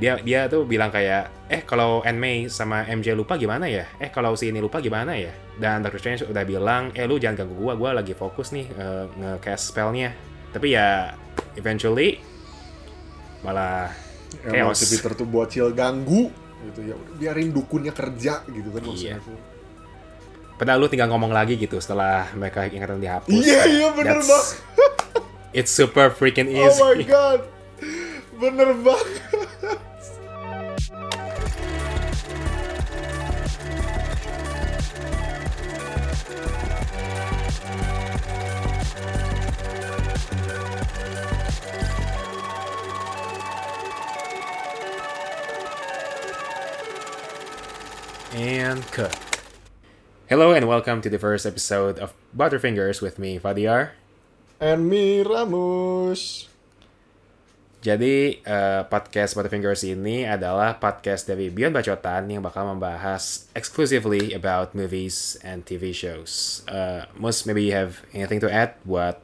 dia dia tuh bilang kayak eh kalau May sama MJ lupa gimana ya eh kalau si ini lupa gimana ya dan Doctor Strange udah bilang eh lu jangan ganggu gua gua lagi fokus nih uh, nge-cast spellnya tapi ya eventually malah Emang chaos Peter tuh bocil ganggu gitu ya biarin dukunnya kerja gitu kan maksudnya Iya. tuh. padahal lu tinggal ngomong lagi gitu setelah mereka ingatan dihapus Iya, Kayak, iya, bener, that's- Bang. it's super freaking Oh my easy god. Bener banget. And cut. Hello and welcome to the first episode of Butterfingers with me, Fadiar. And me Ramus. Jadi, eh, podcast Butterfingers ini adalah podcast dari Beyond Bacotan yang bakal membahas exclusively about movies and TV shows. Uh, Mus, maybe you have anything to add buat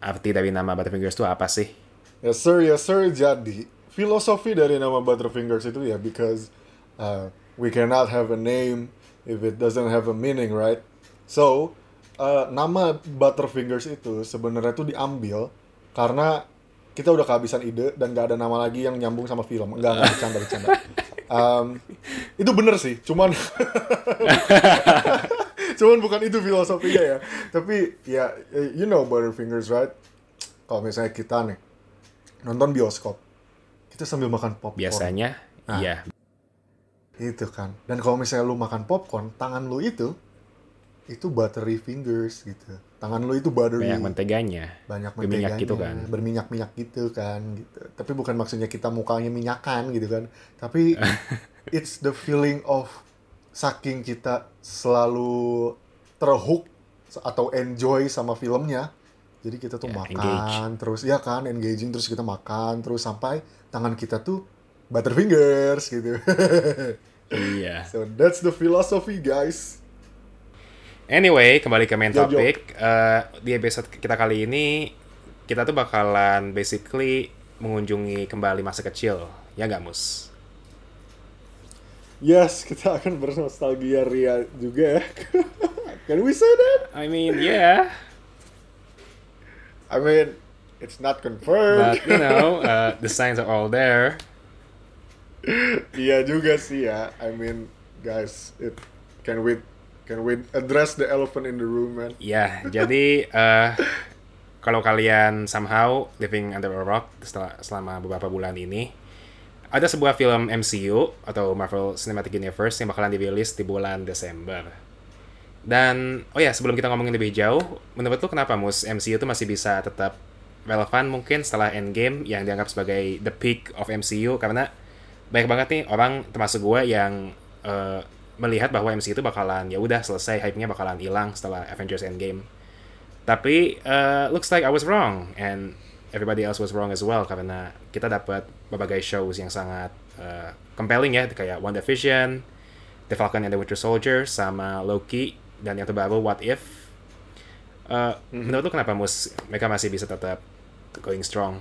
arti dari nama Butterfingers itu apa sih? Yes sir, yes sir. Jadi filosofi dari nama Butterfingers itu ya because uh, we cannot have a name if it doesn't have a meaning, right? So uh, nama Butterfingers itu sebenarnya tuh diambil karena kita udah kehabisan ide dan gak ada nama lagi yang nyambung sama film. Enggak, enggak bercanda bercanda. Um, itu bener sih, cuman cuman bukan itu filosofinya ya. Tapi ya you know Butterfingers, right? Kalau misalnya kita nih nonton bioskop kita sambil makan popcorn Biasanya, Nah. iya. Itu kan. Dan kalau misalnya lu makan popcorn tangan lu itu itu buttery fingers gitu. Tangan lu itu buttery. Banyak menteganya. banyak berminyak menteganya, gitu kan. berminyak-minyak gitu kan gitu. Tapi bukan maksudnya kita mukanya minyakan gitu kan. Tapi it's the feeling of saking kita selalu terhook atau enjoy sama filmnya. Jadi kita tuh Ya, makan terus ya kan engaging terus kita makan terus sampai tangan kita tuh butterfingers gitu Iya. so that's the philosophy guys Anyway, kembali ke main topic. Eh, di episode kita kali ini, kita tuh bakalan basically mengunjungi kembali masa kecil. Ya nggak, Mus? yes kita akan bernostalgia ria juga ya can we say that I mean, yeah. I mean, it's not confirmed. But, you know, uh, the signs are all there. Iya juga sih ya. I mean, guys, it can we can we address the elephant in the room, man? Ya, jadi eh, kalau kalian somehow living under a rock setelah, selama beberapa bulan ini, ada sebuah film MCU atau Marvel Cinematic Universe yang bakalan dirilis di bulan Desember. Dan, oh ya, sebelum kita ngomongin lebih jauh, menurut lu kenapa Mus MCU tuh masih bisa tetap relevan mungkin setelah Endgame yang dianggap sebagai the peak of MCU karena banyak banget nih orang termasuk gue yang eh, melihat bahwa MCU itu bakalan ya udah selesai hype-nya bakalan hilang setelah Avengers Endgame. Tapi uh, looks like I was wrong and everybody else was wrong as well karena kita dapat berbagai shows yang sangat uh, compelling ya kayak WandaVision, The Falcon and the Winter Soldier sama Loki dan yang terbaru What If. Uh, Menurut lu kenapa mus mereka masih bisa tetap going strong?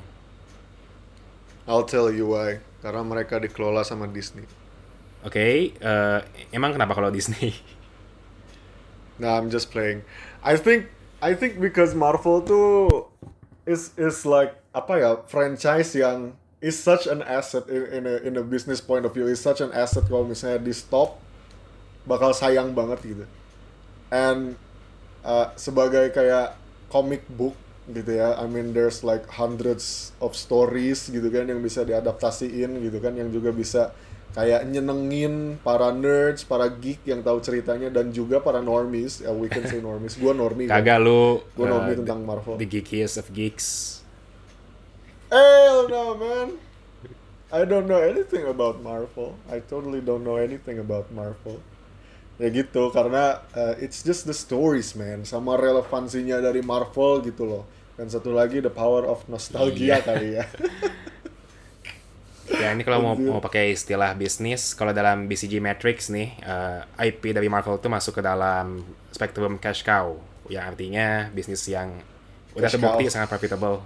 I'll tell you why. Karena mereka dikelola sama Disney. Oke, uh, emang kenapa kalau Disney? Nah, I'm just playing. I think I think because Marvel tuh is is like apa ya franchise yang is such an asset in, in a in a business point of view is such an asset kalau misalnya di stop bakal sayang banget gitu. And uh, sebagai kayak comic book gitu ya, I mean there's like hundreds of stories gitu kan yang bisa diadaptasiin gitu kan yang juga bisa kayak nyenengin para nerds, para geek yang tahu ceritanya dan juga para normies, ya we can say normies. Gua normie. kan. Kagak lu Gua uh, normie the- tentang Marvel. The geekiest of geeks. Hell no, man. I don't know anything about Marvel. I totally don't know anything about Marvel. Ya gitu, karena uh, it's just the stories, man. Sama relevansinya dari Marvel gitu loh. Dan satu lagi the power of nostalgia Iya. kali ya. Ya ini kalau mau mau pakai istilah bisnis, kalau dalam BCG Matrix nih, eh, IP dari Marvel itu masuk ke dalam spektrum cash cow, yang artinya bisnis yang udah Cash terbukti cow. sangat profitable.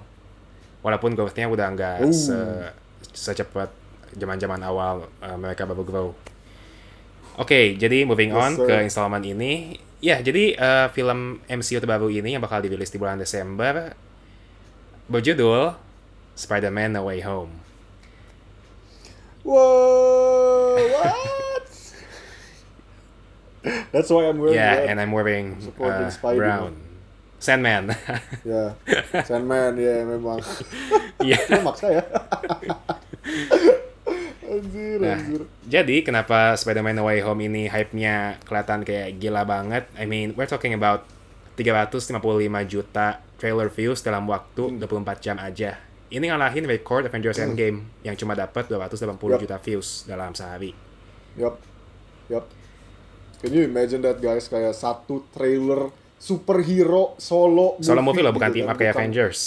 Walaupun growth-nya udah nggak se secepat zaman-zaman awal uh, mereka baru grow. Oke, jadi moving Yes, on sir. ke installment ini. Ya, jadi uh, film MCU terbaru ini yang bakal dirilis di bulan Desember berjudul Spider-Man No Way Home. Whoa, what? That's why I'm wearing Yeah, red. and I'm wearing uh, brown. Sandman. Ya, Sandman ya memang. Iya. Itu maksa ya. Anjir, Nah, anjir. jadi kenapa Spider-Man No Way Home ini hype-nya kelihatan kayak gila banget? I mean, we're talking about 355 juta trailer views dalam waktu 24 jam aja. Ini ngalahin record Avengers Endgame yang cuma dapat 280 Yup. juta views dalam sehari. Yup. Yup. Can you imagine that guys kayak satu trailer superhero solo Solo movie loh, bukan gitu team kan, up kayak bukan- Avengers.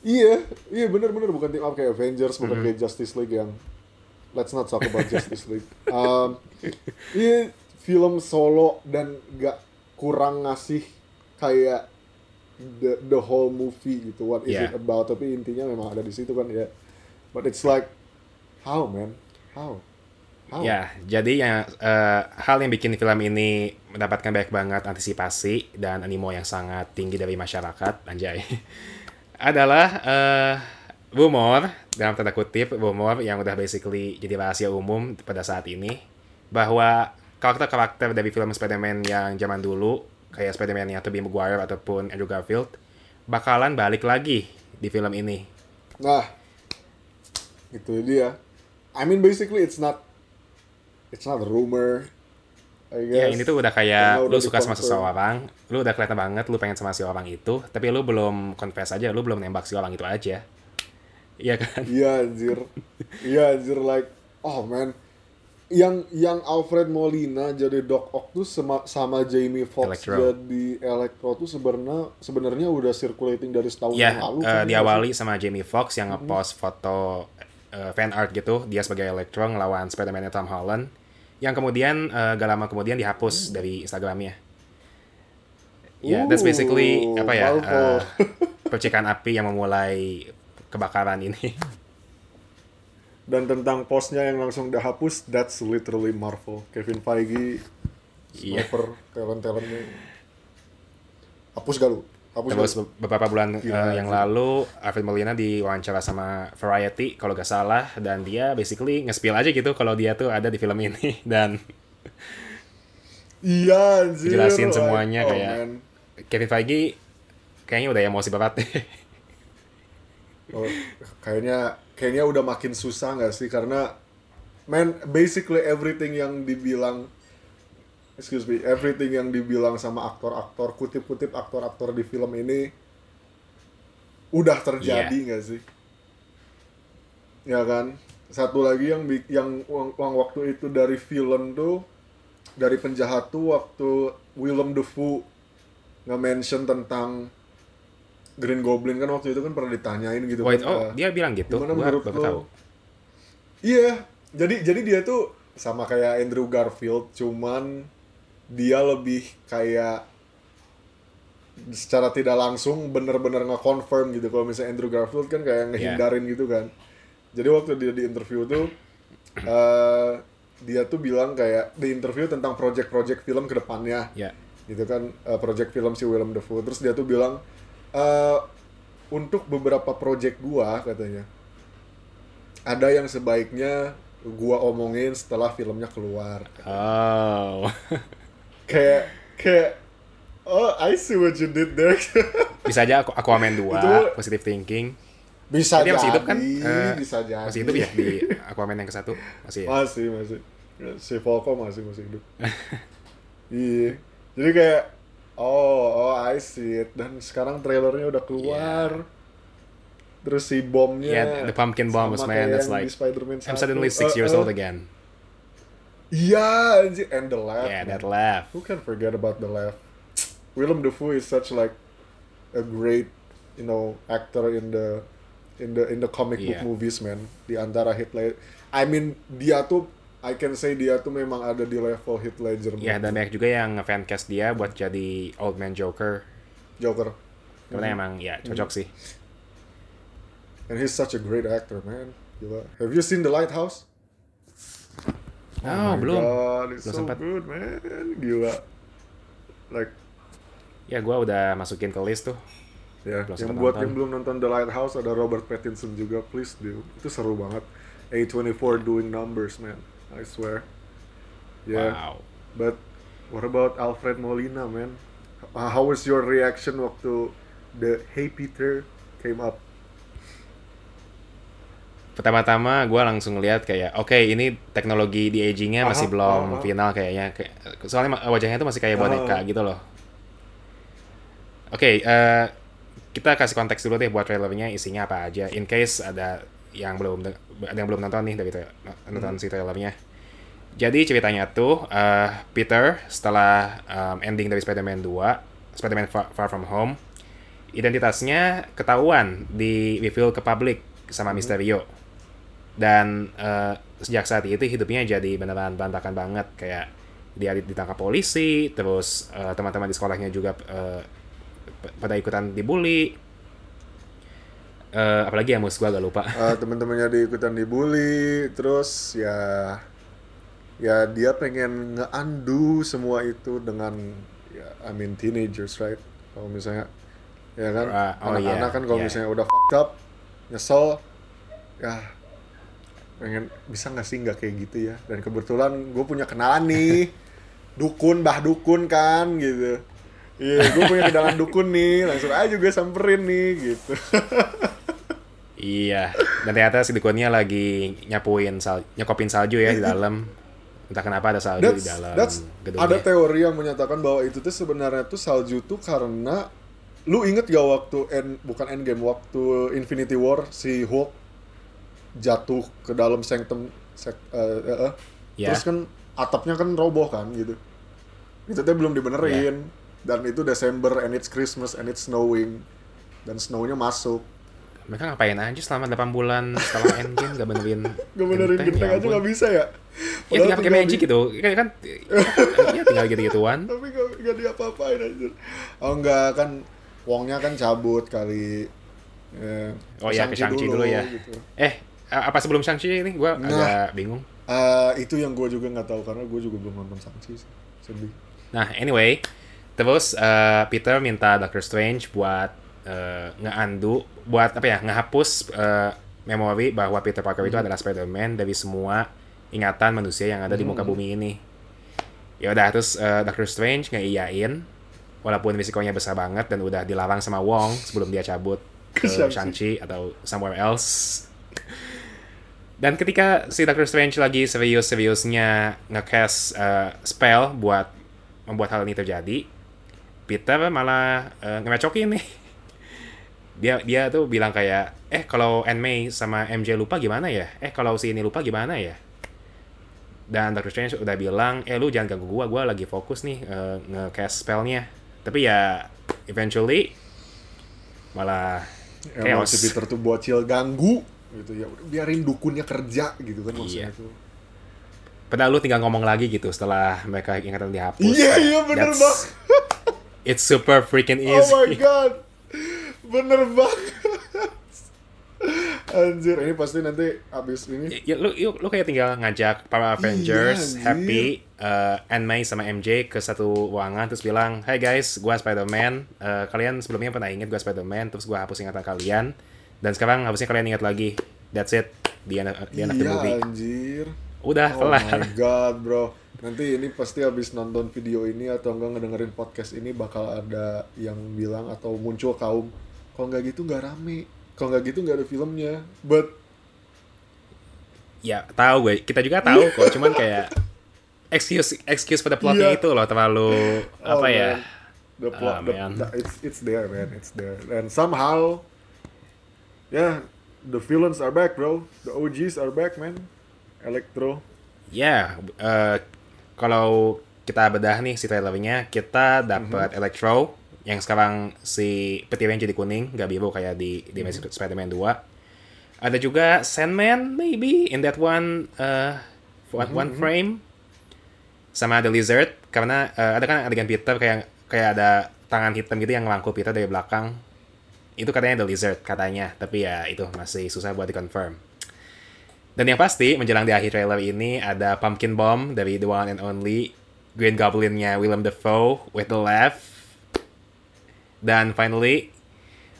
Iya, iya bener-bener bukan team up kayak Avengers, bukan Mm-hmm. kayak Justice League yang Let's not talk about Justice League. Um, iya, film solo dan gak kurang ngasih kayak the the whole movie gitu. What is Yeah. it about? Tapi intinya memang ada di situ kan ya. But it's like how man, how, how? Ya, jadi yang eh, hal yang bikin film ini mendapatkan banyak banget antisipasi dan animo yang sangat tinggi dari masyarakat, anjay, adalah eh, rumor dalam tanda kutip rumor yang udah basically jadi rahasia umum pada saat ini bahwa karakter-karakter dari film Spider-Man yang zaman dulu kayak Spider-Man yang Tobey Maguire ataupun Andrew Garfield bakalan balik lagi di film ini. Nah, itu dia. I mean basically it's not it's not a rumor. I Ya guess. ini tuh udah kayak lu suka sama seseorang, lu udah kelihatan banget lu pengen sama si orang itu, tapi lu belum confess aja, lu belum nembak si orang itu aja. Iya kan? Iya anjir. Iya anjir like oh man. Yang yang Alfred Molina jadi Doc Ock tuh sama, sama Jamie Foxx Electro. jadi Electro tuh sebenarnya sebenarnya udah circulating dari setahun Ya, yang lalu. eh, kan, diawali sama Jamie Foxx yang Mm-hmm. ngepost foto eh, fan art gitu, dia sebagai Electro ngelawan Spider-Man Tom Holland, yang kemudian eh, gak lama kemudian dihapus dari Instagramnya. Ya, that's basically Ooh, apa ya? Marvel. eh, percikan api yang memulai kebakaran ini. Dan tentang postnya yang langsung dihapus, that's literally Marvel. Kevin Feige, Iya. sniper, talent-talentnya. Hapus gak lu? Hapus Terus gak beberapa bulan Gila, eh, yang lalu Alfred Molina diwawancara sama Variety kalau gak salah dan dia basically nge-spill aja gitu kalau dia tuh ada di film ini dan Iya. Jelasin semuanya oh, kayak- man. Kevin Feige kayaknya udah emosi berat deh. Oh, kayaknya kayaknya udah makin susah nggak sih? Karena man basically everything yang dibilang excuse me everything yang dibilang sama aktor-aktor kutip-kutip aktor-aktor di film ini udah terjadi Iya. nggak sih? Ya kan? Satu lagi yang yang uang, uang waktu itu dari film tuh dari penjahat tuh waktu Willem Dafoe nge-mention tentang Green Goblin kan waktu itu kan pernah ditanyain gitu Wait, kan, oh dia bilang gitu? gimana Gua menurut lo? tahu. Iya, jadi jadi dia tuh sama kayak Andrew Garfield, cuman dia lebih kayak secara tidak langsung bener-bener nge-confirm gitu. Kalau misalnya Andrew Garfield kan kayak ngehindarin gitu kan. Jadi waktu dia di interview tuh eh dia tuh bilang kayak di interview tentang project-project film ke depannya Ya. gitu kan eh, project film si Willem Dafoe terus dia tuh bilang eh untuk beberapa project gua katanya ada yang sebaiknya gua omongin setelah filmnya keluar Oh. kayak kayak oh I see what you did there Bisa aja Aqu- Aquaman 2, Itu- Positive Thinking. bisa Dia jadi masih hidup kan? Eh, bisa jadi Masih hidup ya di Aquaman yang ke satu? Masih ya? masih masih si Volko masih masih hidup iya jadi kayak oh oh I see it dan sekarang trailernya udah keluar terus si bomnya Yeah, the pumpkin bombs, sama man, that's like- I'm 1. suddenly six Eh, years eh, old again. iya anjir and the laugh Yeah, man. that laugh. who can forget about the laugh Willem Dafoe is such like a great you know actor in the in the in the comic book Yeah. movies man di antara Ledger I mean dia tuh I can say dia tuh memang ada di level Heath Ledger Ya, dan man. banyak juga yang fancast dia buat jadi Old Man Joker. Joker Karena emang ya cocok sih. and he's such a great actor man Gila. have you seen The Lighthouse Oh, my belum. God, it's Belum so sempet. good, man. Gila. Like, Ya gue udah masukin ke list tuh. ya, Belum yang buat nonton. yang belum nonton The Lighthouse ada Robert Pattinson juga, please do. Itu seru banget. A24 doing numbers, man. I swear. Yeah. Wow. But what about Alfred Molina, man? Uh, How was your reaction waktu the Hey Peter came up? Pertama-tama gue langsung lihat kayak, oke ini teknologi di agingnya masih Aha, belum aha. final kayaknya. Kayak, soalnya wajahnya tuh masih kayak boneka Aha. gitu loh. Oke, eh, kita kasih konteks dulu deh buat trailernya isinya apa aja. In case ada yang belum ada yang belum nonton nih dari tra- nonton si trailernya. Jadi ceritanya tuh eh, Peter setelah em, ending dari Spider-Man 2, Spider-Man Far, Far From Home, identitasnya ketahuan di reveal ke publik sama Mysterio. Dan eh, sejak saat itu hidupnya jadi beneran berantakan banget kayak dia ditangkap polisi, terus eh, teman-teman di sekolahnya juga p- pada ikutan dibully. Eh, apalagi ya mus gua agak lupa. Uh, teman-temannya diikutan dibully, terus ya ya dia pengen nge-undo semua itu dengan ya I mean teenagers right? Kalau misalnya ya kan? Ah, oh anak-anak iya, kan kalau iya. misalnya udah fucked up nyesel ya pengen bisa nggak sih nggak kayak gitu ya? Dan kebetulan gue punya kenalan nih dukun bah dukun kan gitu. Iya gue punya kenalan dukun nih langsung aja gue samperin nih gitu. Iya, dan ternyata si dukunnya lagi nyapuin sal nyekopin salju ya di dalam. Entah kenapa ada salju di That's, dalam that's gedungnya. ada teori yang menyatakan bahwa itu tuh sebenarnya tuh salju tuh karena lu inget gak waktu end bukan endgame waktu Infinity War si Hulk jatuh ke dalam sanctum sek, eh, eh, eh. Ya. terus kan atapnya kan roboh kan gitu itu tuh belum dibenerin dan itu Desember and it's Christmas and it's snowing dan snownya masuk Mereka ngapain aja selama 8 bulan setelah endgame gak benerin gak benerin genteng ya aja nggak bisa ya Ya tinggal pakai magic di- gitu. Kan, kan ya tinggal gitu-gituan. tapi gak, gak diapa-apain anjir oh enggak kan Wongnya kan cabut kali Eh, Oh ya, ke Shang-Chi dulu, ya. gitu. Eh, apa sebelum Shang-Chi ini? Gue Nah. agak bingung. Eh, itu yang gue juga nggak tahu karena gue juga belum nonton Shang-Chi sedih Nah, anyway, terus eh, Peter minta Doctor Strange buat eh, nge-undo, buat apa ya, ngehapus eh, memori bahwa Peter Parker itu adalah Spider-Man dari semua ingatan manusia yang ada di muka bumi ini. Ya udah, terus eh, Doctor Strange ngeiyain, walaupun risikonya besar banget dan udah dilarang sama Wong sebelum dia cabut ke Shang-Chi. Atau somewhere else. Dan ketika si Doctor Strange lagi serius-seriusnya nge-cast eh, spell buat membuat hal ini terjadi, Peter malah eh, ngerecokin nih. Dia dia tuh bilang kayak, eh kalau May sama MJ lupa gimana ya? Eh kalau si ini lupa gimana ya? Dan Doctor Strange udah bilang, eh lu jangan ganggu gua, gua lagi fokus nih eh, nge-cast spellnya. Tapi ya eventually malah chaos. si Peter tuh bocil ganggu gitu ya biarin dukunnya kerja gitu kan maksudnya Iya. tuh Padahal lu tinggal ngomong lagi gitu setelah mereka ingatan dihapus. Iya, Kayak, iya, bener, that's- Bang. It's super freaking oh easy. my god bener banget anjir ini pasti nanti abis ini Ya, lu, lu, lu kayak tinggal ngajak para Avengers, anjir. Happy, uh, Aunt May sama MJ ke satu ruangan terus bilang, Hey guys, gua Spider-Man. Uh, kalian sebelumnya pernah ingat gua Spider-Man, terus gua hapus ingatan kalian. Dan sekarang harusnya kalian ingat lagi. That's it. End of, the, end of the iya movie. anjir Udah, oh kelar. my god bro nanti ini pasti abis nonton video ini atau enggak ngedengerin podcast ini bakal ada yang bilang atau muncul kaum kalau nggak gitu nggak rame kalau nggak gitu nggak ada filmnya but Ya, tahu gue. Kita juga tahu kok. Cuman kayak excuse excuse for the plotnya Iya. itu loh terlalu Oh, apa ya? man. The plot, Ah, the- man. the- it's it's there, man. It's there. And somehow, yeah, the villains are back, bro. The OGs are back, man. Electro. Ya, eh, kalau kita bedah nih si trailernya, kita dapat Electro yang sekarang si petirnya jadi kuning, nggak biru kayak di di Amazing Spider-Man 2. Ada juga Sandman maybe in that one uh, one, one frame sama The Lizard karena eh, ada kan adegan Peter kayak kayak ada tangan hitam gitu yang ngelangkul Peter dari belakang. Itu katanya The Lizard katanya, tapi ya itu masih susah buat dikonfirm. Dan yang pasti menjelang di akhir trailer ini ada Pumpkin Bomb dari the one and only Green Goblin-nya Willem Dafoe with the laugh. Dan finally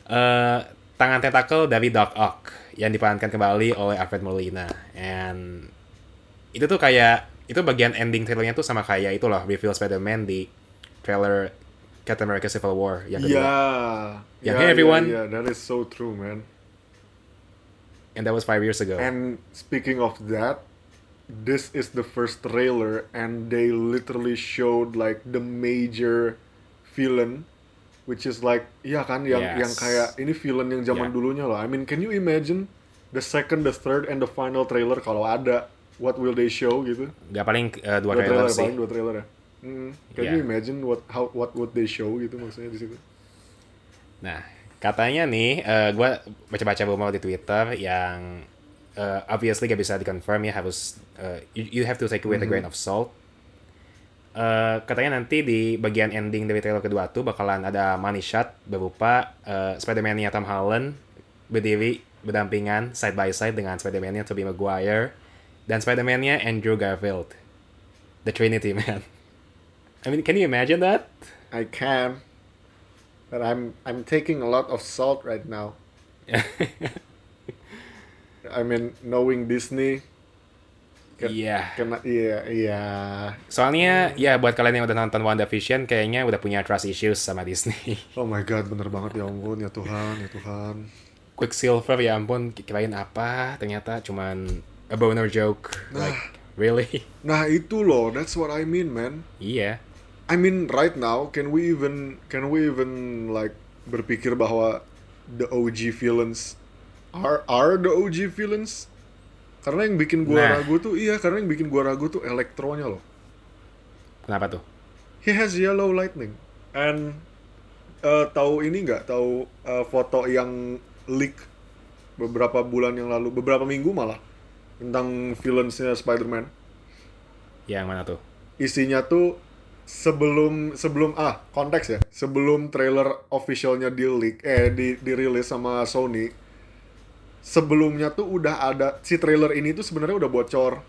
eh, tangan tentakel dari Doc Ock yang diperankan kembali oleh Alfred Molina. And itu tuh kayak itu bagian ending trailernya tuh sama kayak itu loh reveal Spider-Man di trailer Captain America Civil War yang kedua. Yeah. Yeah, yeah, hey, everyone. Yeah, yeah, that is so true, man. And that was five years ago. And speaking of that, this is the first trailer, and they literally showed like the major villain, which is like, iya kan, yang Yes. yang kayak ini villain yang zaman Yeah. dulunya loh. I mean, can you imagine the second, the third, and the final trailer kalau ada, what will they show gitu? Gak paling eh, dua Dua trailer trailer sih. paling dua trailer ya. Hmm, Can Yeah. you imagine what how what would they show gitu maksudnya di situ? Nah, katanya nih, gue baca-baca rumor di Twitter yang eh, obviously gak bisa dikonfirm ya harus eh, you, you have to take it with a grain of salt. Eh, katanya nanti di bagian ending dari trailer kedua tuh bakalan ada money shot berupa eh, Spider-Man-nya Tom Holland berdiri berdampingan side by side dengan Spider-Man-nya Tobey Maguire dan Spider-Man-nya Andrew Garfield. The Trinity, man. I mean, can you imagine that? I can, but I'm I'm taking a lot of salt right now. I mean, knowing Disney. Ke- Iya. Kena, iya, iya. Soalnya ya buat kalian yang udah nonton WandaVision kayaknya udah punya trust issues sama Disney. Oh my god, bener banget ya ampun, ya Tuhan, ya Tuhan. Quicksilver ya ampun kirain apa ternyata cuman a boner joke. Like really? Nah itu loh, that's what I mean, man. Iya. I mean, right now, can we even, can we even like berpikir bahwa the OG villains are are the OG villains? Karena yang bikin gua Nah. ragu tuh, iya, karena yang bikin gua ragu tuh elektronya loh. Kenapa tuh? He has yellow lightning. And uh, tahu ini nggak? Tahu uh, foto yang leak beberapa bulan yang lalu, beberapa minggu malah tentang villainsnya Spider-Man. Yang mana tuh? Isinya tuh sebelum sebelum ah konteks ya sebelum trailer officialnya di leak eh di dirilis sama Sony sebelumnya tuh udah ada si trailer ini tuh sebenarnya udah bocor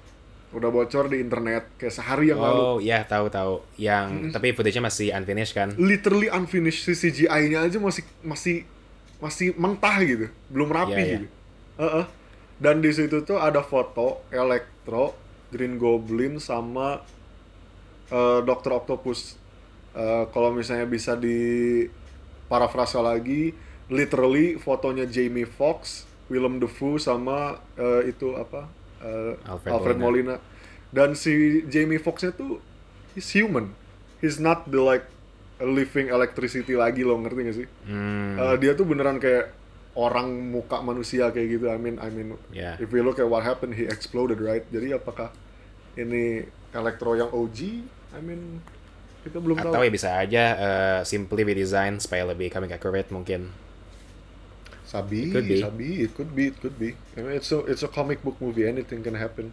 udah bocor di internet kayak sehari yang lalu Oh iya tahu tahu. Yang tapi footage-nya masih unfinished kan? literally unfinished si CGI-nya aja masih masih masih mentah gitu, belum rapi Iya, iya. gitu. Heeh. Dan di situ tuh ada foto Electro, Green Goblin sama eh, Dr. Octopus. Eh, kalau misalnya bisa di parafrasa lagi, literally fotonya Jamie Foxx, Willem Dafoe sama eh, itu apa? eh, Alfred Alfred, Molina. Molina. Dan si Jamie Foxx-nya tuh he's human. He's not the like a living electricity lagi loh, ngerti gak sih? Hmm. Uh, dia tuh beneran kayak orang muka manusia kayak gitu. I mean, I mean, Yeah. if we look at what happened, he exploded, right? Jadi apakah ini elektro yang OG? I mean, kita belum Atau tahu. ya bisa aja eh, simply redesign supaya lebih comic accurate mungkin. Sabi, Could be. sabi, it could be, it could be. I mean, it's a, it's a comic book movie, anything can happen.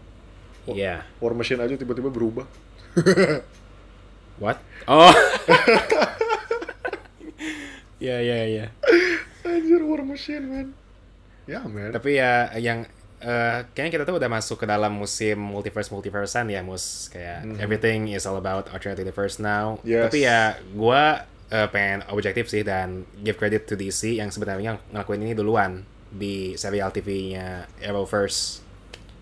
Oh. Iya. War Machine aja tiba-tiba berubah. What? Oh. Iya iya iya. Anjir, War Machine, man. Ya, man. Tapi ya yang eh, kayaknya kita tuh udah masuk ke dalam musim multiverse multiversean ya mus kayak everything is all about alternate universe now. Yes. Tapi ya gua eh, pengen objektif sih dan give credit to DC yang sebenarnya ngelakuin ini duluan di serial TV-nya Arrowverse.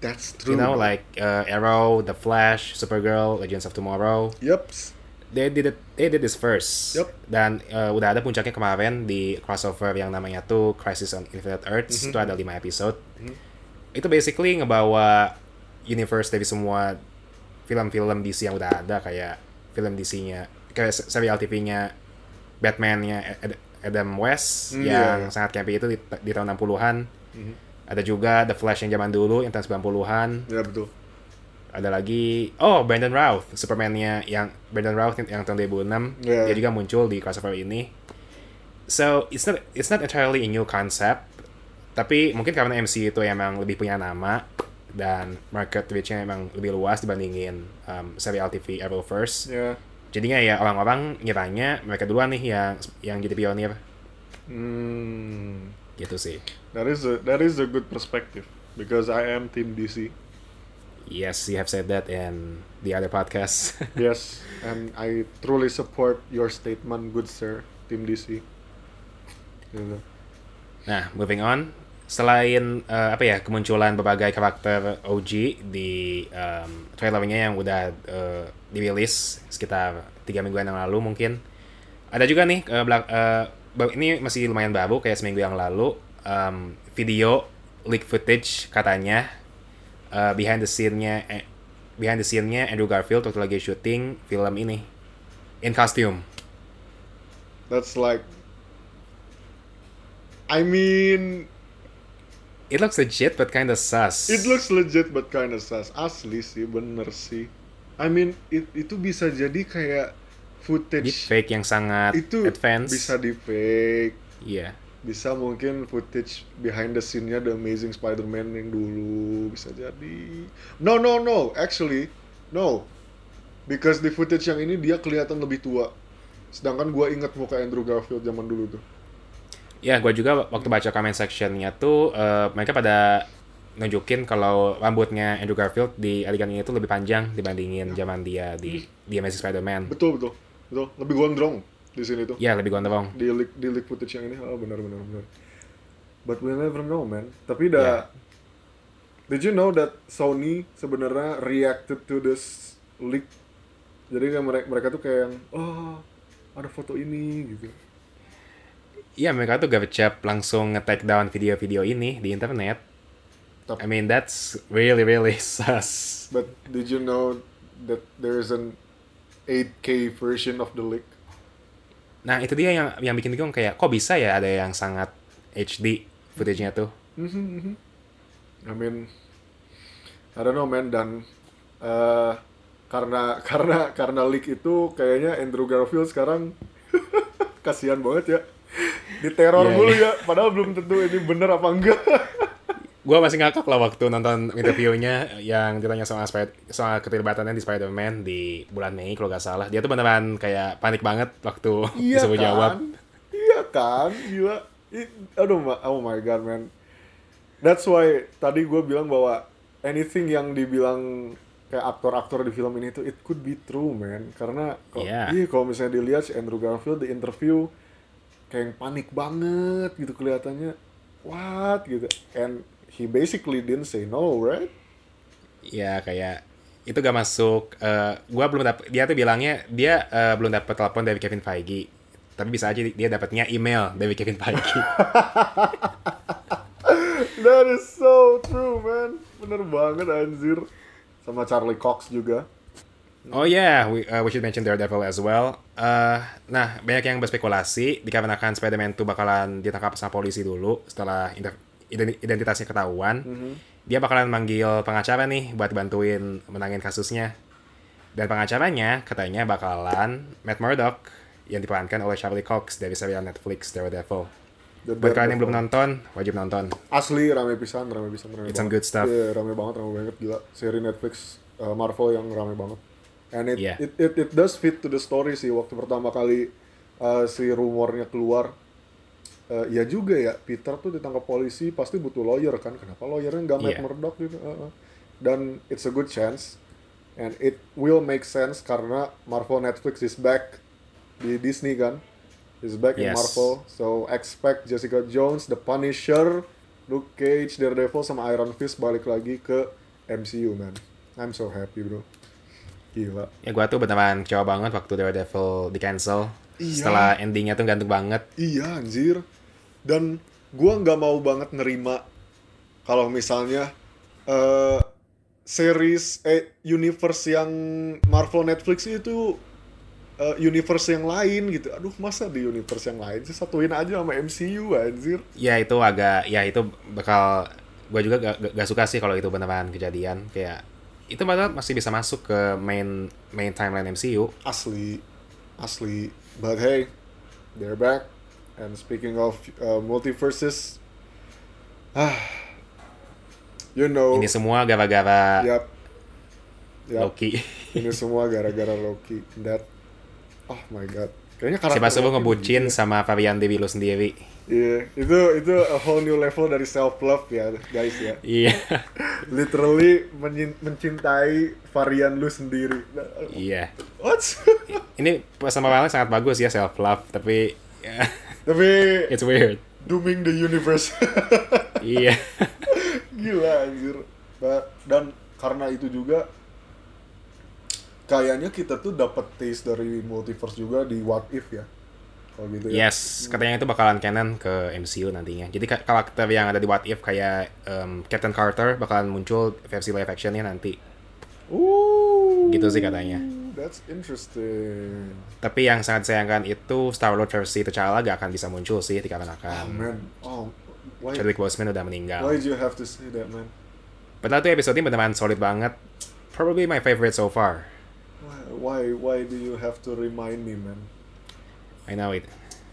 That's true. You know like uh, Arrow, The Flash, Supergirl, Legends of Tomorrow. Yups. They did it, they did this first. Yup. Dan uh, udah ada puncaknya kemarin di crossover yang namanya tuh Crisis on Infinite Earths. Mhm. Itu ada 5 episode. Itu basically ngebawa universe dari semua film-film DC yang udah ada kayak film DC-nya kayak se- serial TV-nya Batman-nya Ad- Adam West Hmm, yang iya, iya. sangat campy itu di, di tahun 60-an. Mhm. Ada juga The Flash yang zaman dulu yang tahun 90-an Ya, betul. ada lagi oh Brandon Routh Superman-nya yang Brandon Routh yang, tahun 2006 Yeah. dia juga muncul di crossover ini so it's not it's not entirely a new concept tapi mungkin karena MC itu emang lebih punya nama dan market reach-nya emang lebih luas dibandingin um, serial TV Arrowverse Ya. Jadinya ya orang-orang ngiranya mereka duluan nih yang yang jadi pionir Hmm. gitu sih That is a that is a good perspective. because I am Team DC. Yes, you have said that in the other podcast. Yes, and I truly support your statement, good sir, Team DC. Gitu. Nah, moving on. Selain eh, apa ya kemunculan berbagai karakter OG di um, trailernya yang udah eh, dirilis sekitar tiga mingguan yang lalu mungkin. Ada juga nih eh, belak- ba- ini masih lumayan baru kayak seminggu yang lalu um, video leak footage katanya eh, behind the scene-nya eh, behind the scene-nya Andrew Garfield waktu lagi syuting film ini in costume. That's like. I mean, It looks legit but kinda sus. it looks legit but kinda sus. Asli sih, bener sih. I mean, it, itu bisa jadi kayak footage deepfake yang sangat itu advance. bisa di fake, Iya. bisa mungkin footage behind the scene-nya The Amazing Spider-Man yang dulu bisa jadi. No, no, no, actually, no. Because di footage yang ini dia kelihatan lebih tua. Sedangkan gua inget muka Andrew Garfield zaman dulu tuh. Ya, gue juga waktu baca comment sectionnya tuh eh, mereka pada nunjukin kalau rambutnya Andrew Garfield di adegan ini tuh lebih panjang dibandingin zaman dia di di Amazing Spider-Man. Betul, betul. Betul, lebih gondrong di sini tuh. Ya, lebih gondrong. Di leak, di leak footage yang ini, oh benar benar benar. But we never know, man. Tapi dah Did you know that Sony sebenarnya reacted to this leak? Jadi kayak mereka, mereka tuh kayak yang, oh ada foto ini gitu. Iya, mereka tuh gak langsung nge-take down video-video ini di internet. Tapi- I mean, that's really really sus. But did you know that there is an 8K version of the leak? Nah, itu dia yang yang bikin bingung kayak kok bisa ya ada yang sangat HD footage-nya tuh. I mean, I don't know man dan eh, karena karena karena leak itu kayaknya Andrew Garfield sekarang kasihan banget ya diteror Iya, mulu iya. ya padahal belum tentu ini bener apa enggak Gua masih ngakak lah waktu nonton interviewnya yang ditanya soal Spider soal keterlibatannya di Spider-Man di bulan Mei kalau gak salah. Dia tuh beneran kayak panik banget waktu iya disuruh kan jawab. iya kan gila aduh oh my god man that's why tadi gue bilang bahwa anything yang dibilang kayak aktor-aktor di film ini tuh it could be true man karena kok Iya. iya kalau misalnya dilihat si Andrew Garfield di interview kayak yang panik banget gitu kelihatannya what gitu and he basically didn't say no right Ya kayak itu gak masuk. eh gua belum dapet. Dia tuh bilangnya dia eh, belum dapet telepon dari Kevin Feige. Tapi bisa aja dia dapetnya email dari Kevin Feige. that is so true man bener banget anjir sama Charlie Cox juga Oh yeah, we, uh, we should mention Daredevil as well. Uh, nah, banyak yang berspekulasi dikarenakan Spider-Man itu bakalan ditangkap sama polisi dulu setelah identitasnya ketahuan. Dia bakalan manggil pengacara nih buat bantuin menangin kasusnya. Dan pengacaranya katanya bakalan Matt Murdock yang diperankan oleh Charlie Cox dari serial Netflix Daredevil. The Buat kalian yang belum nonton, wajib nonton. asli rame pisan rame pisan rame It's some banget. good stuff. Iya, rame banget rame banget gila seri Netflix uh, Marvel yang rame banget and it, Iya. it, it it does fit to the story sih waktu pertama kali uh, si rumornya keluar uh, ya juga ya Peter tuh ditangkap polisi pasti butuh lawyer kan kenapa lawyernya nggak Matt Iya. Murdock gitu Uh, uh. dan it's a good chance and it will make sense karena Marvel Netflix is back di Disney kan is back in Yes. Marvel so expect Jessica Jones The Punisher Luke Cage Daredevil sama Iron Fist balik lagi ke MCU man I'm so happy bro gila Ya gua tuh beneran kecewa banget waktu Daredevil di cancel. Iya. Setelah endingnya tuh gantung banget. Iya anjir. Dan gua nggak mau banget nerima kalau misalnya eh series eh universe yang Marvel Netflix itu eh, universe yang lain gitu. Aduh, masa di universe yang lain sih satuin aja sama MCU anjir. ya itu agak ya itu bakal gue juga gak, gak- gak suka sih kalau itu beneran kejadian kayak itu malah masih bisa masuk ke main main timeline MCU Asli. Asli. But hey, they're back. And speaking of uh, multiverses, ah, you know, ini semua gara-gara yap, yap. Loki ini semua gara-gara Loki that oh my god kayaknya karakter siapa Loki ngebucin sama varian Dewi lu sendiri Iya, itu itu a whole new level dari self love ya, guys ya. Iya. Literally menyin- mencintai varian lu sendiri. Iya. What? Ini persamaan sangat bagus ya self love, tapi ya, Tapi it's weird. dooming the universe. Iya. Gila anjir. Dan karena itu juga kayaknya kita tuh dapat taste dari multiverse juga di What If ya. Kalau gitu ya. Yes, katanya itu bakalan canon ke MCU nantinya. Jadi ka- karakter yang ada di What If kayak um, Captain Carter bakalan muncul versi live actionnya nanti. Ooh. Gitu sih katanya. That's interesting. Tapi yang sangat disayangkan itu Star Lord versi T'Challa gak akan bisa muncul sih Oh dikarenakan man. Oh, why Chadwick Boseman udah meninggal. why did you have to say that, man? Padahal tuh episode ini beneran solid banget. Probably my favorite so far. Why why, why do you have to remind me, man? I know it.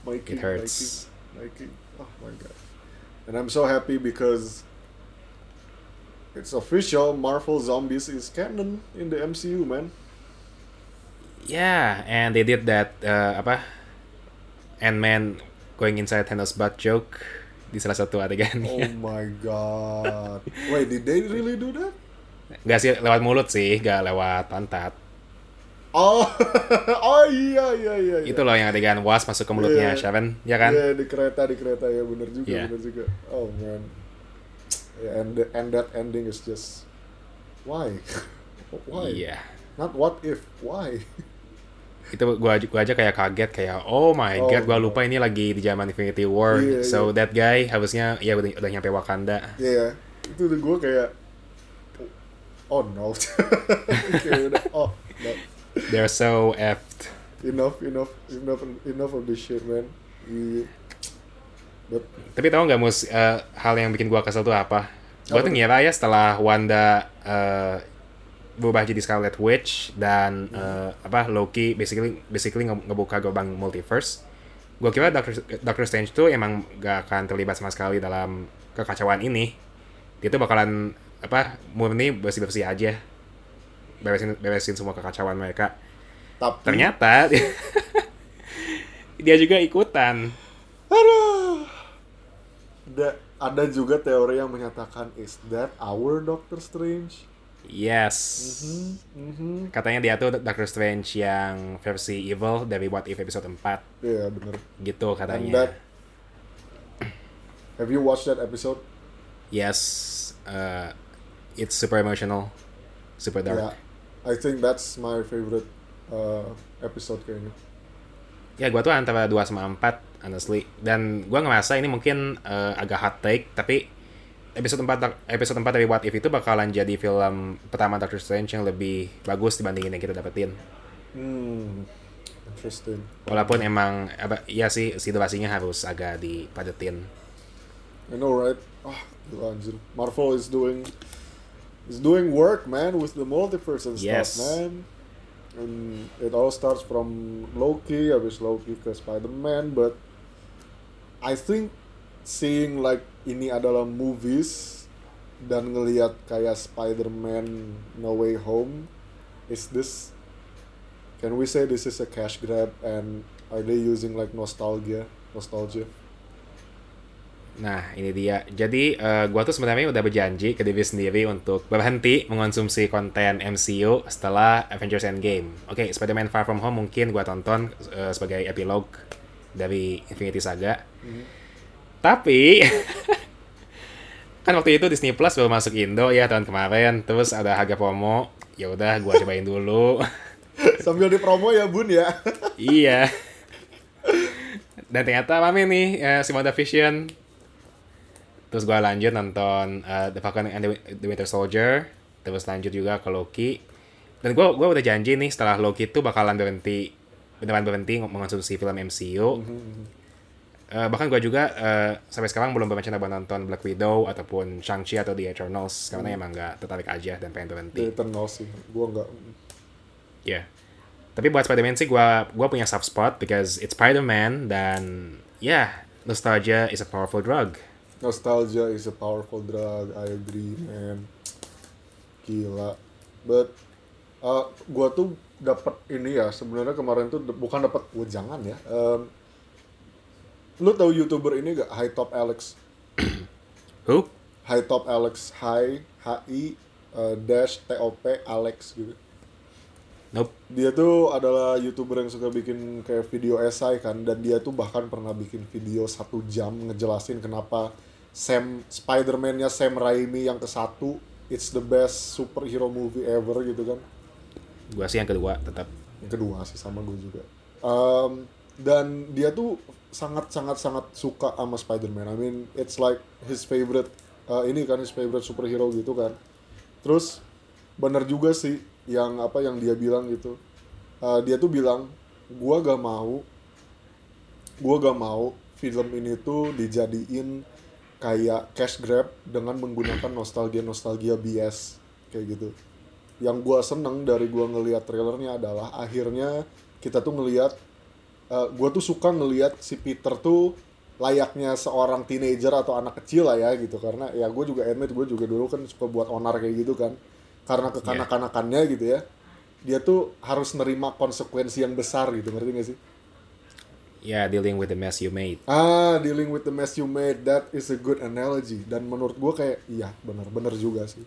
Mikey, It hurts. Mikey, Mikey. Oh my god. And I'm so happy because it's official. Marvel Zombies is canon in the MCU, man. Yeah, and they did that uh, apa? Ant-Man going inside Thanos butt joke di salah satu Oh adegannya. my god. Wait, did they really do that? Gak sih lewat mulut sih, gak lewat pantat. Oh, oh iya iya iya. iya. Itu loh yang adegan was masuk ke mulutnya Iya. Sharon, ya kan? Iya di kereta di kereta ya bener juga Iya. bener juga. Oh man. Yeah, and the, and that ending is just why? why? Iya. Not what if, why? Itu gua aja, gua aja kayak kaget kayak oh my Oh, god, gua no. lupa ini lagi di zaman Infinity War. Iya, so iya. that guy harusnya ya udah, udah nyampe Wakanda. Iya, itu udah gue kayak oh no. Kayak udah, oh no. They're so effed. Enough, enough, enough, enough of this shit, man. But Tapi tahu nggak mus eh, hal yang bikin gua kesel tuh apa? Gua Apa tuh ngira ya setelah Wanda eh, berubah jadi Scarlet Witch dan eh, apa Loki basically basically nge- ngebuka gerbang multiverse. Gua kira Doctor Doctor Strange tuh emang gak akan terlibat sama sekali dalam kekacauan ini. Dia tuh bakalan apa murni bersih bersih aja, beresin beresin semua kekacauan mereka. tapi Ternyata dia juga ikutan. aduh. Da- ada juga teori yang menyatakan is that our Doctor Strange? Yes. Hmm, mhm. Katanya dia tuh Doctor Strange yang versi evil dari What If episode 4 Iya bener. gitu And katanya. that Have you watched that episode? Yes, uh, it's super emotional, super dark. Yeah, I think that's my favorite uh, episode kayaknya. Ya, gua tuh antara 2 sama 4 honestly. Dan gua ngerasa ini mungkin uh, agak hot take tapi episode 4 doc- episode 4 dari What If itu bakalan jadi film pertama Doctor Strange yang lebih bagus dibandingin yang kita dapetin. Hmm, interesting. Walaupun emang apa ya sih situasinya harus agak dipadetin. I know, right? Ah, gila anjir. Marvel is doing is doing work, man, with the multiverse and Yes. stuff, man. And it all starts from Loki, habis Loki ke Spider-Man, but I think seeing like ini adalah movies dan ngelihat kayak Spider-Man No Way Home is this can we say this is a cash grab and are they using like nostalgia nostalgia Nah, ini dia. Jadi, eh, gua tuh sebenarnya udah berjanji ke diri sendiri untuk berhenti mengonsumsi konten MCU setelah Avengers Endgame. Oke, Spider-Man Far From Home mungkin gua tonton eh, sebagai epilog dari Infinity Saga. Tapi, kan waktu itu Disney Plus baru masuk Indo ya tahun kemarin. Terus ada harga promo. Ya udah, gua cobain dulu. sambil dipromo ya bun ya iya. Dan ternyata mami nih, eh, si WandaVision. Terus gua lanjut nonton eh, The Falcon and the, Winter Soldier. Terus lanjut juga ke Loki. Dan gua gua udah janji nih setelah Loki itu bakalan berhenti beneran berhenti mengonsumsi film MCU. Eh, bahkan gua juga eh, sampai sekarang belum berencana buat nonton Black Widow ataupun Shang-Chi atau The Eternals karena emang gak tertarik aja dan pengen berhenti. The Eternals sih gua nggak Ya. Tapi buat Spider-Man sih gua gua punya soft spot because it's Spider-Man dan ya yeah, nostalgia is a powerful drug. Nostalgia is a powerful drug I agree man gila but uh, gua tuh dapat ini ya sebenarnya kemarin tuh bukan dapat gua jangan ya um, Lu tahu youtuber ini gak High Top Alex? Who? High Top Alex, High H I uh, dash T O P Alex gitu. Nope. Dia tuh adalah youtuber yang suka bikin kayak video esai kan, dan dia tuh bahkan pernah bikin video satu jam ngejelasin kenapa Sam Spider-Man-nya Sam Raimi yang ke satu it's the best superhero movie ever gitu kan. Gua sih yang kedua tetap. Yang kedua sih sama gue juga. Um, dan dia tuh sangat sangat sangat suka sama Spider-Man. I mean, it's like his favorite uh, ini kan his favorite superhero gitu kan. Terus bener juga sih yang apa yang dia bilang gitu. Uh, dia tuh bilang, gua gak mau, gua gak mau film ini tuh dijadiin kayak cash grab dengan menggunakan nostalgia nostalgia BS kayak gitu. Yang gua seneng dari gua ngelihat trailernya adalah akhirnya kita tuh ngelihat uh, gue tuh suka ngelihat si Peter tuh layaknya seorang teenager atau anak kecil lah ya gitu. Karena ya gue juga admit gue juga dulu kan suka buat onar kayak gitu kan. Karena kekanak-kanakannya gitu ya. Dia tuh harus nerima konsekuensi yang besar gitu ngerti gak sih Yeah, dealing with the mess you made. ah dealing with the mess you made that is a good analogy. Dan menurut gue kayak iya bener-bener juga sih.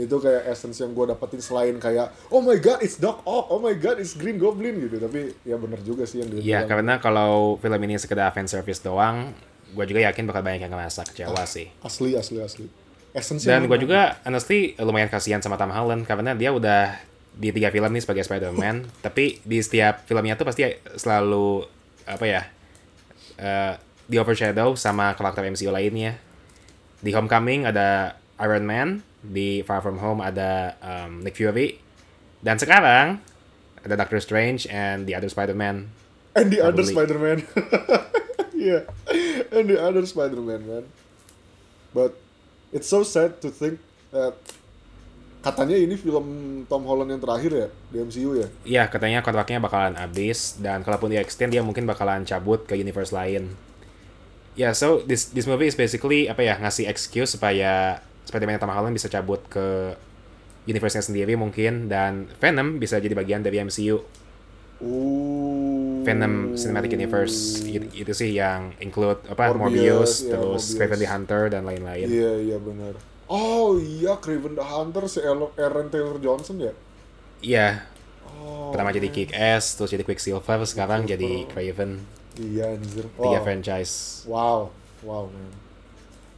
Itu kayak essence yang gue dapetin selain kayak oh my god it's Doc Ock oh my god it's Green Goblin gitu. Tapi ya bener juga sih yang dia Iya, karena kalau film ini sekedar fan service doang, gue juga yakin bakal banyak yang ngerasa kecewa sih. asli asli asli. Essence Dan gue juga honestly lumayan kasihan sama Tom Holland karena dia udah di tiga film nih sebagai Spider-Man, tapi di setiap filmnya tuh pasti selalu apa ya? eh, di overshadow sama karakter MCU lainnya. Di Homecoming ada Iron Man, di Far From Home ada um, Nick Fury, dan sekarang ada Doctor Strange and the other Spider-Man. and the other. Spider-Man yeah and the other Spider-Man man but it's so sad to think that katanya ini film Tom Holland yang terakhir ya di MCU ya Iya, katanya kontraknya bakalan habis dan kalaupun di extend dia mungkin bakalan cabut ke universe lain. Ya, so this this movie is basically apa ya ngasih excuse supaya Spider-Man Tom Holland bisa cabut ke universe-nya sendiri mungkin dan Venom bisa jadi bagian dari MCU. Ooh. Venom Cinematic Universe itu, itu sih yang include apa Morbius, Morbius, ya, terus Morbius. Craven the Hunter dan lain-lain. iya iya benar oh iya Craven the Hunter si Aaron Taylor Johnson ya Iya, oh pertama jadi Kick-Ass, terus jadi Quicksilver, sekarang jadi Craven. iya anjir Tiga Wow. franchise. Wow, wow man.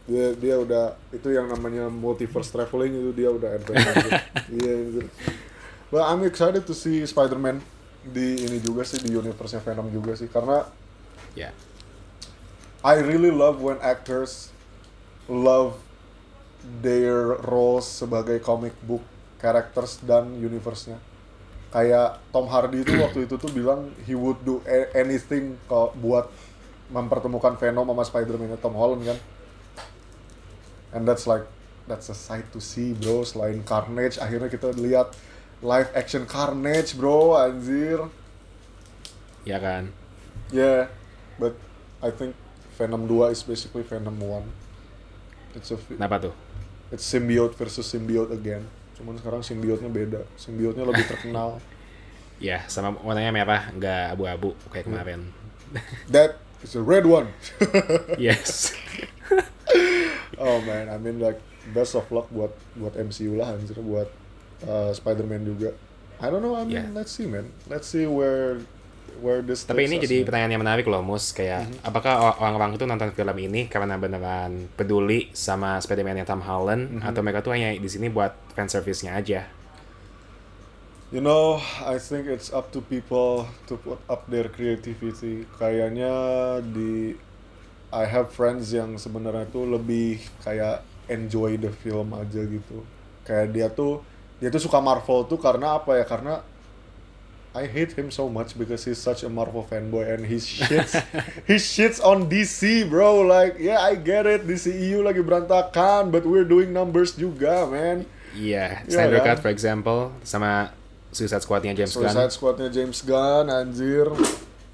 Dia dia udah itu yang namanya multiverse traveling itu dia udah adventure. Iya anjir. But I'm excited to see Spider-Man di ini juga sih di universe-nya Venom juga sih karena Ya. I really love when actors love their roles sebagai comic book characters dan universe-nya. Kayak Tom Hardy itu waktu itu tuh bilang he would do anything kalau buat mempertemukan Venom sama Spider-Man Tom Holland kan. And that's like that's a sight to see, bro. Selain Carnage, akhirnya kita lihat live action Carnage, bro, anjir. Ya kan? Yeah, but I think Venom 2 is basically Venom 1. It's a Kenapa tuh? It's symbiote versus symbiote again. Cuman sekarang symbiote-nya beda. Symbiote-nya lebih terkenal. Ya, sama warnanya merah, nggak abu-abu kayak Hmm. kemarin. That is a red one. yes. oh man, I mean like best of luck buat buat MCU lah anjir buat uh, Spider-Man juga. I don't know, I mean Yeah. let's see man. Let's see where where this Tapi ini jadi pertanyaan yang menarik loh, Mus. Kayak, Mm-hmm. apakah or- orang-orang itu nonton film ini karena beneran peduli sama Spider-Man yang Tom Holland, Mm-hmm. atau mereka tuh hanya di sini buat fan service-nya aja? You know, I think it's up to people to put up their creativity. Kayaknya di I have friends yang sebenarnya tuh lebih kayak enjoy the film aja gitu. Kayak dia tuh dia tuh suka Marvel tuh karena apa ya? Karena I hate him so much because he's such a Marvel fanboy and he shits he shits on DC, bro. Like, yeah, I get it. DCEU lagi berantakan, but we're doing numbers juga, man. Iya, Iya Snyder kan? Cut for example, sama Suicide Squad-nya James Gunn. Suicide Squad-nya James Gunn, anjir.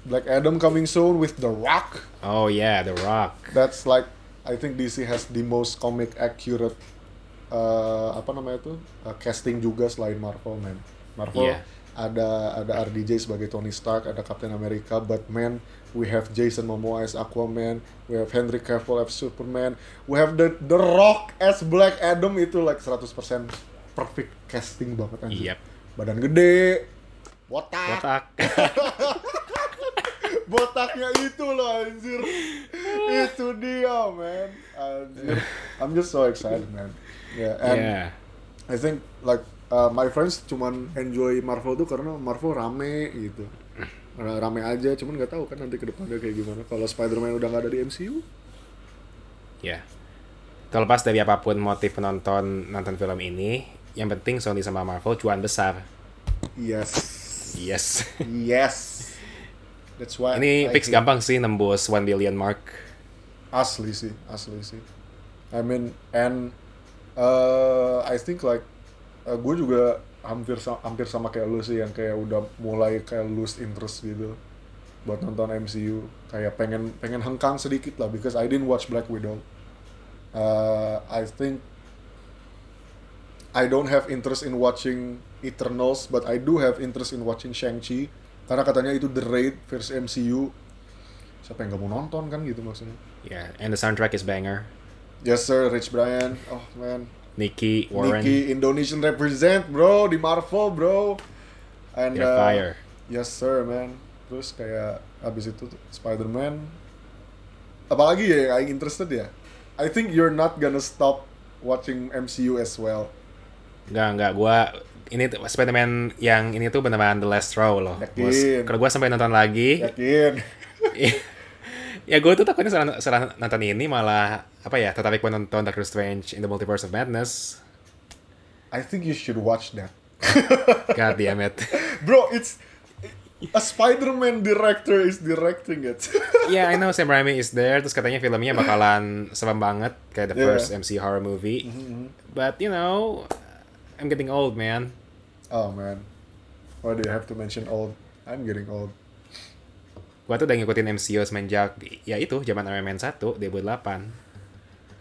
Black Adam coming soon with The Rock. Oh yeah, The Rock. That's like, I think DC has the most comic accurate, uh, apa namanya itu, uh, casting juga selain Marvel, man. Marvel Iya. Ada ada RDJ sebagai Tony Stark, ada Captain America, Batman, we have Jason Momoa as Aquaman, we have Henry Cavill as Superman, we have the The Rock as Black Adam itu like 100% perfect casting banget anjir. Yep. Badan gede, botak, Kotak. botaknya itu loh anjir. itu dia man. Anjir. I'm just so excited man. Yeah, and Yeah. I think like uh, my friends cuman enjoy Marvel tuh karena Marvel rame gitu. Ra- Rame aja, cuman nggak tahu kan nanti ke depannya kayak gimana. Kalau Spider-Man udah nggak ada di MCU, Ya. Terlepas dari apa pun motif penonton nonton film ini, yang penting Sony sama Marvel cuan besar. yes, Yes. yes. That's why. Ini I fix think- gampang sih nembus 1 billion mark. Asli sih, asli sih. I mean, and uh, I think like uh, gue juga hampir sa- hampir sama kayak lu sih yang kayak udah mulai kayak lose interest gitu buat nonton MCU kayak pengen pengen hengkang sedikit lah because I didn't watch Black Widow. Uh, I think I don't have interest in watching Eternals, but I do have interest in watching Shang-Chi karena katanya itu the raid versi MCU. Siapa yang gak mau nonton kan gitu maksudnya? Yeah, and the soundtrack is banger. Yes sir, Rich Brian. Oh man, Nicky Warren, Nicky Indonesian represent bro di Marvel bro. And you're uh, fire. Yes sir man. Terus kayak abis itu Spider-Man. Apalagi ya yang interested ya. I think you're not gonna stop watching MCU as well. Enggak, enggak. Gua ini Spider-Man yang ini tuh beneran the last row loh. Yakin. Gua- Kalau gua sampai nonton lagi, Yakin? ya gue tuh takutnya setelah, setelah nonton ini malah apa ya tertarik buat nonton Doctor Strange in the Multiverse of Madness. I think you should watch that. God damn it. Bro, it's a Spider-Man director is directing it. yeah, I know Sam Raimi is there. Terus katanya filmnya bakalan serem banget kayak the Yeah. first MC horror movie. But you know, I'm getting old, man. oh man. Why do you have to mention old? I'm getting old. Gua tuh udah ngikutin MCU semenjak ya itu zaman Iron Man 1 2008.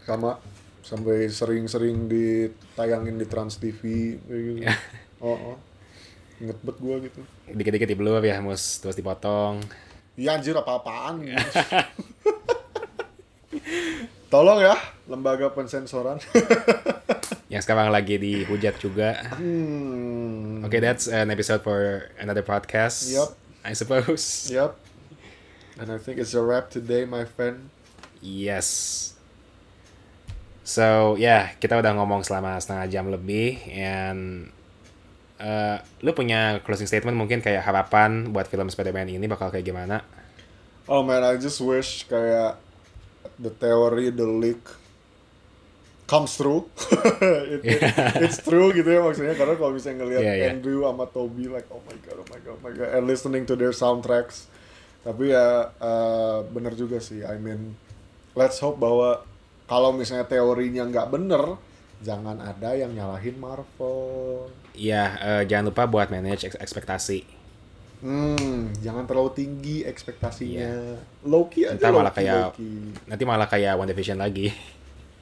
Sama sampai sering-sering ditayangin di Trans TV kayak gitu. Ya. Oh, oh. Inget bet gua gitu. Dikit-dikit di blur ya, mus terus dipotong. Iya anjir apa-apaan. Tolong ya lembaga pensensoran. Yang sekarang lagi dihujat juga. hmm. Okay, that's an episode for another podcast. Yup. I suppose. Yep. And I think it's a wrap today, my friend. Yes. So, ya, kita udah ngomong selama setengah jam lebih and uh, lu punya closing statement mungkin kayak harapan buat film Spider-Man ini bakal kayak gimana? Oh man, I just wish kayak the theory, the leak comes true. It- it- it's true gitu ya maksudnya karena kalau misalnya ngelihat Yeah, yeah. Andrew sama Toby like oh my god, oh my god, oh my god, and listening to their soundtracks. Tapi ya uh, bener juga sih. I mean, let's hope bahwa kalau misalnya teorinya nggak bener, jangan ada yang nyalahin Marvel. Ya, eh, jangan lupa buat manage eks- ekspektasi. Hmm, jangan terlalu tinggi ekspektasinya. Low-key aja Ntar malah kayak nanti malah kayak WandaVision lagi.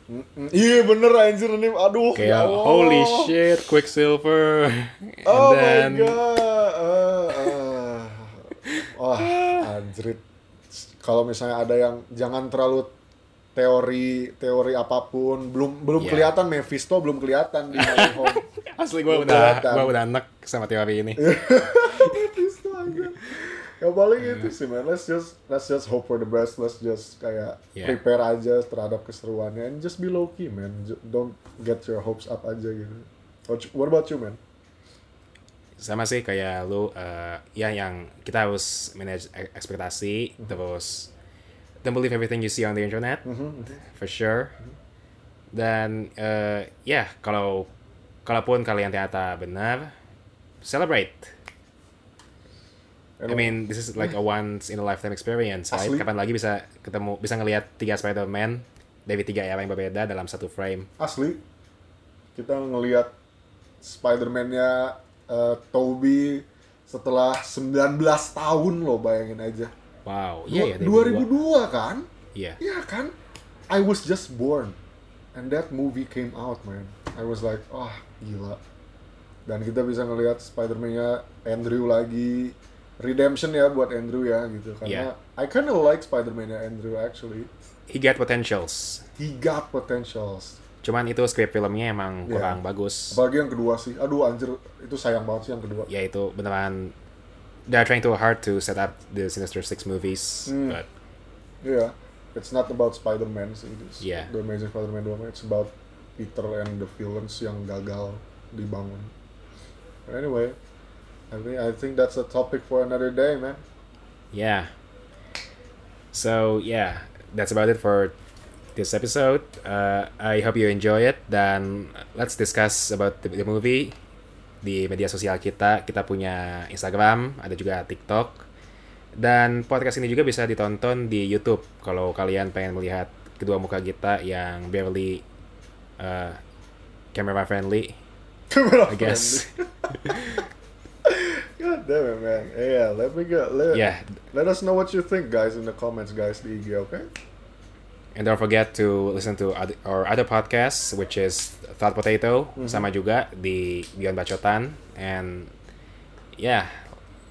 Mm-mm. Iya bener anjir ini aduh Kayak ya holy shit, Quicksilver. And Oh then my god. Uh, uh. Wah, anjrit. Kalau misalnya ada yang jangan terlalu teori teori apa pun belum belum Iya. kelihatan Mephisto belum kelihatan di Home. asli gue udah gue udah enek sama teori ini. Mephisto aja. Ya paling itu sih man. Let's just let's just hope for the best. Let's just kayak Yeah. prepare aja terhadap keseruannya and just be low key man. Don't get your hopes up aja gitu. What, about you man? sama sih kayak lu eh, ya yang kita harus manage e- ekspektasi terus don't believe everything you see on the internet. For sure. Dan eh, ya kalau kalaupun kalian ternyata benar celebrate. I mean this is like a once in a lifetime experience right? Asli. kapan lagi bisa ketemu bisa ngelihat tiga Spider-Man dari tiga era yang berbeda dalam satu frame. Asli. Kita ngelihat Spider-Man-nya eh, Toby setelah 19 tahun loh bayangin aja. Wow iya ya dari 2002 kan? iya Iya kan? I was just born and that movie came out man. I was like, oh gila. dan kita bisa ngelihat Spider-Man-nya Andrew lagi redemption ya buat Andrew ya gitu karena Yeah. I kinda like Spider-Man-nya Andrew actually He got potentials. he got potentials Cuman itu script filmnya emang Yeah. kurang bagus. apalagi yang kedua sih aduh anjir itu sayang banget sih yang kedua Ya itu beneran they're trying too hard to set up the Sinister Six movies, Hmm. but yeah, it's not about Spider-Man sih. It's Yeah. The Amazing Spider-Man 2, it's about Peter and the villains yang gagal dibangun. Anyway, I think I think that's a topic for another day, man. yeah. So yeah, that's about it for this episode. Uh, I hope you enjoy it dan let's discuss about the, the movie di media sosial kita. Kita punya Instagram, ada juga TikTok. Dan podcast ini juga bisa ditonton di YouTube kalau kalian pengen melihat kedua muka kita yang barely uh, camera friendly, I guess. God damn it, man. Yeah, let me go. Let, yeah, let us know what you think, guys, in the comments, guys. The IG, okay? And don't forget to listen to other, our other podcasts, which is Thought Potato, sama juga di Beyond Bacotan. And yeah,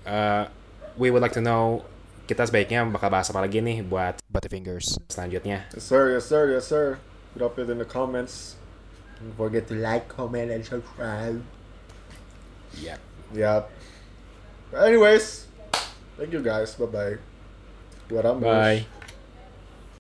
uh, we would like to know kita sebaiknya bakal bahas apa lagi nih buat Butterfingers selanjutnya. Yes, sir. Yes, sir. Yes, sir. Drop it in the comments. Don't forget to like, comment, and subscribe. Yep. Yep. Anyways, thank you guys. Bye bye. Buat. Bye.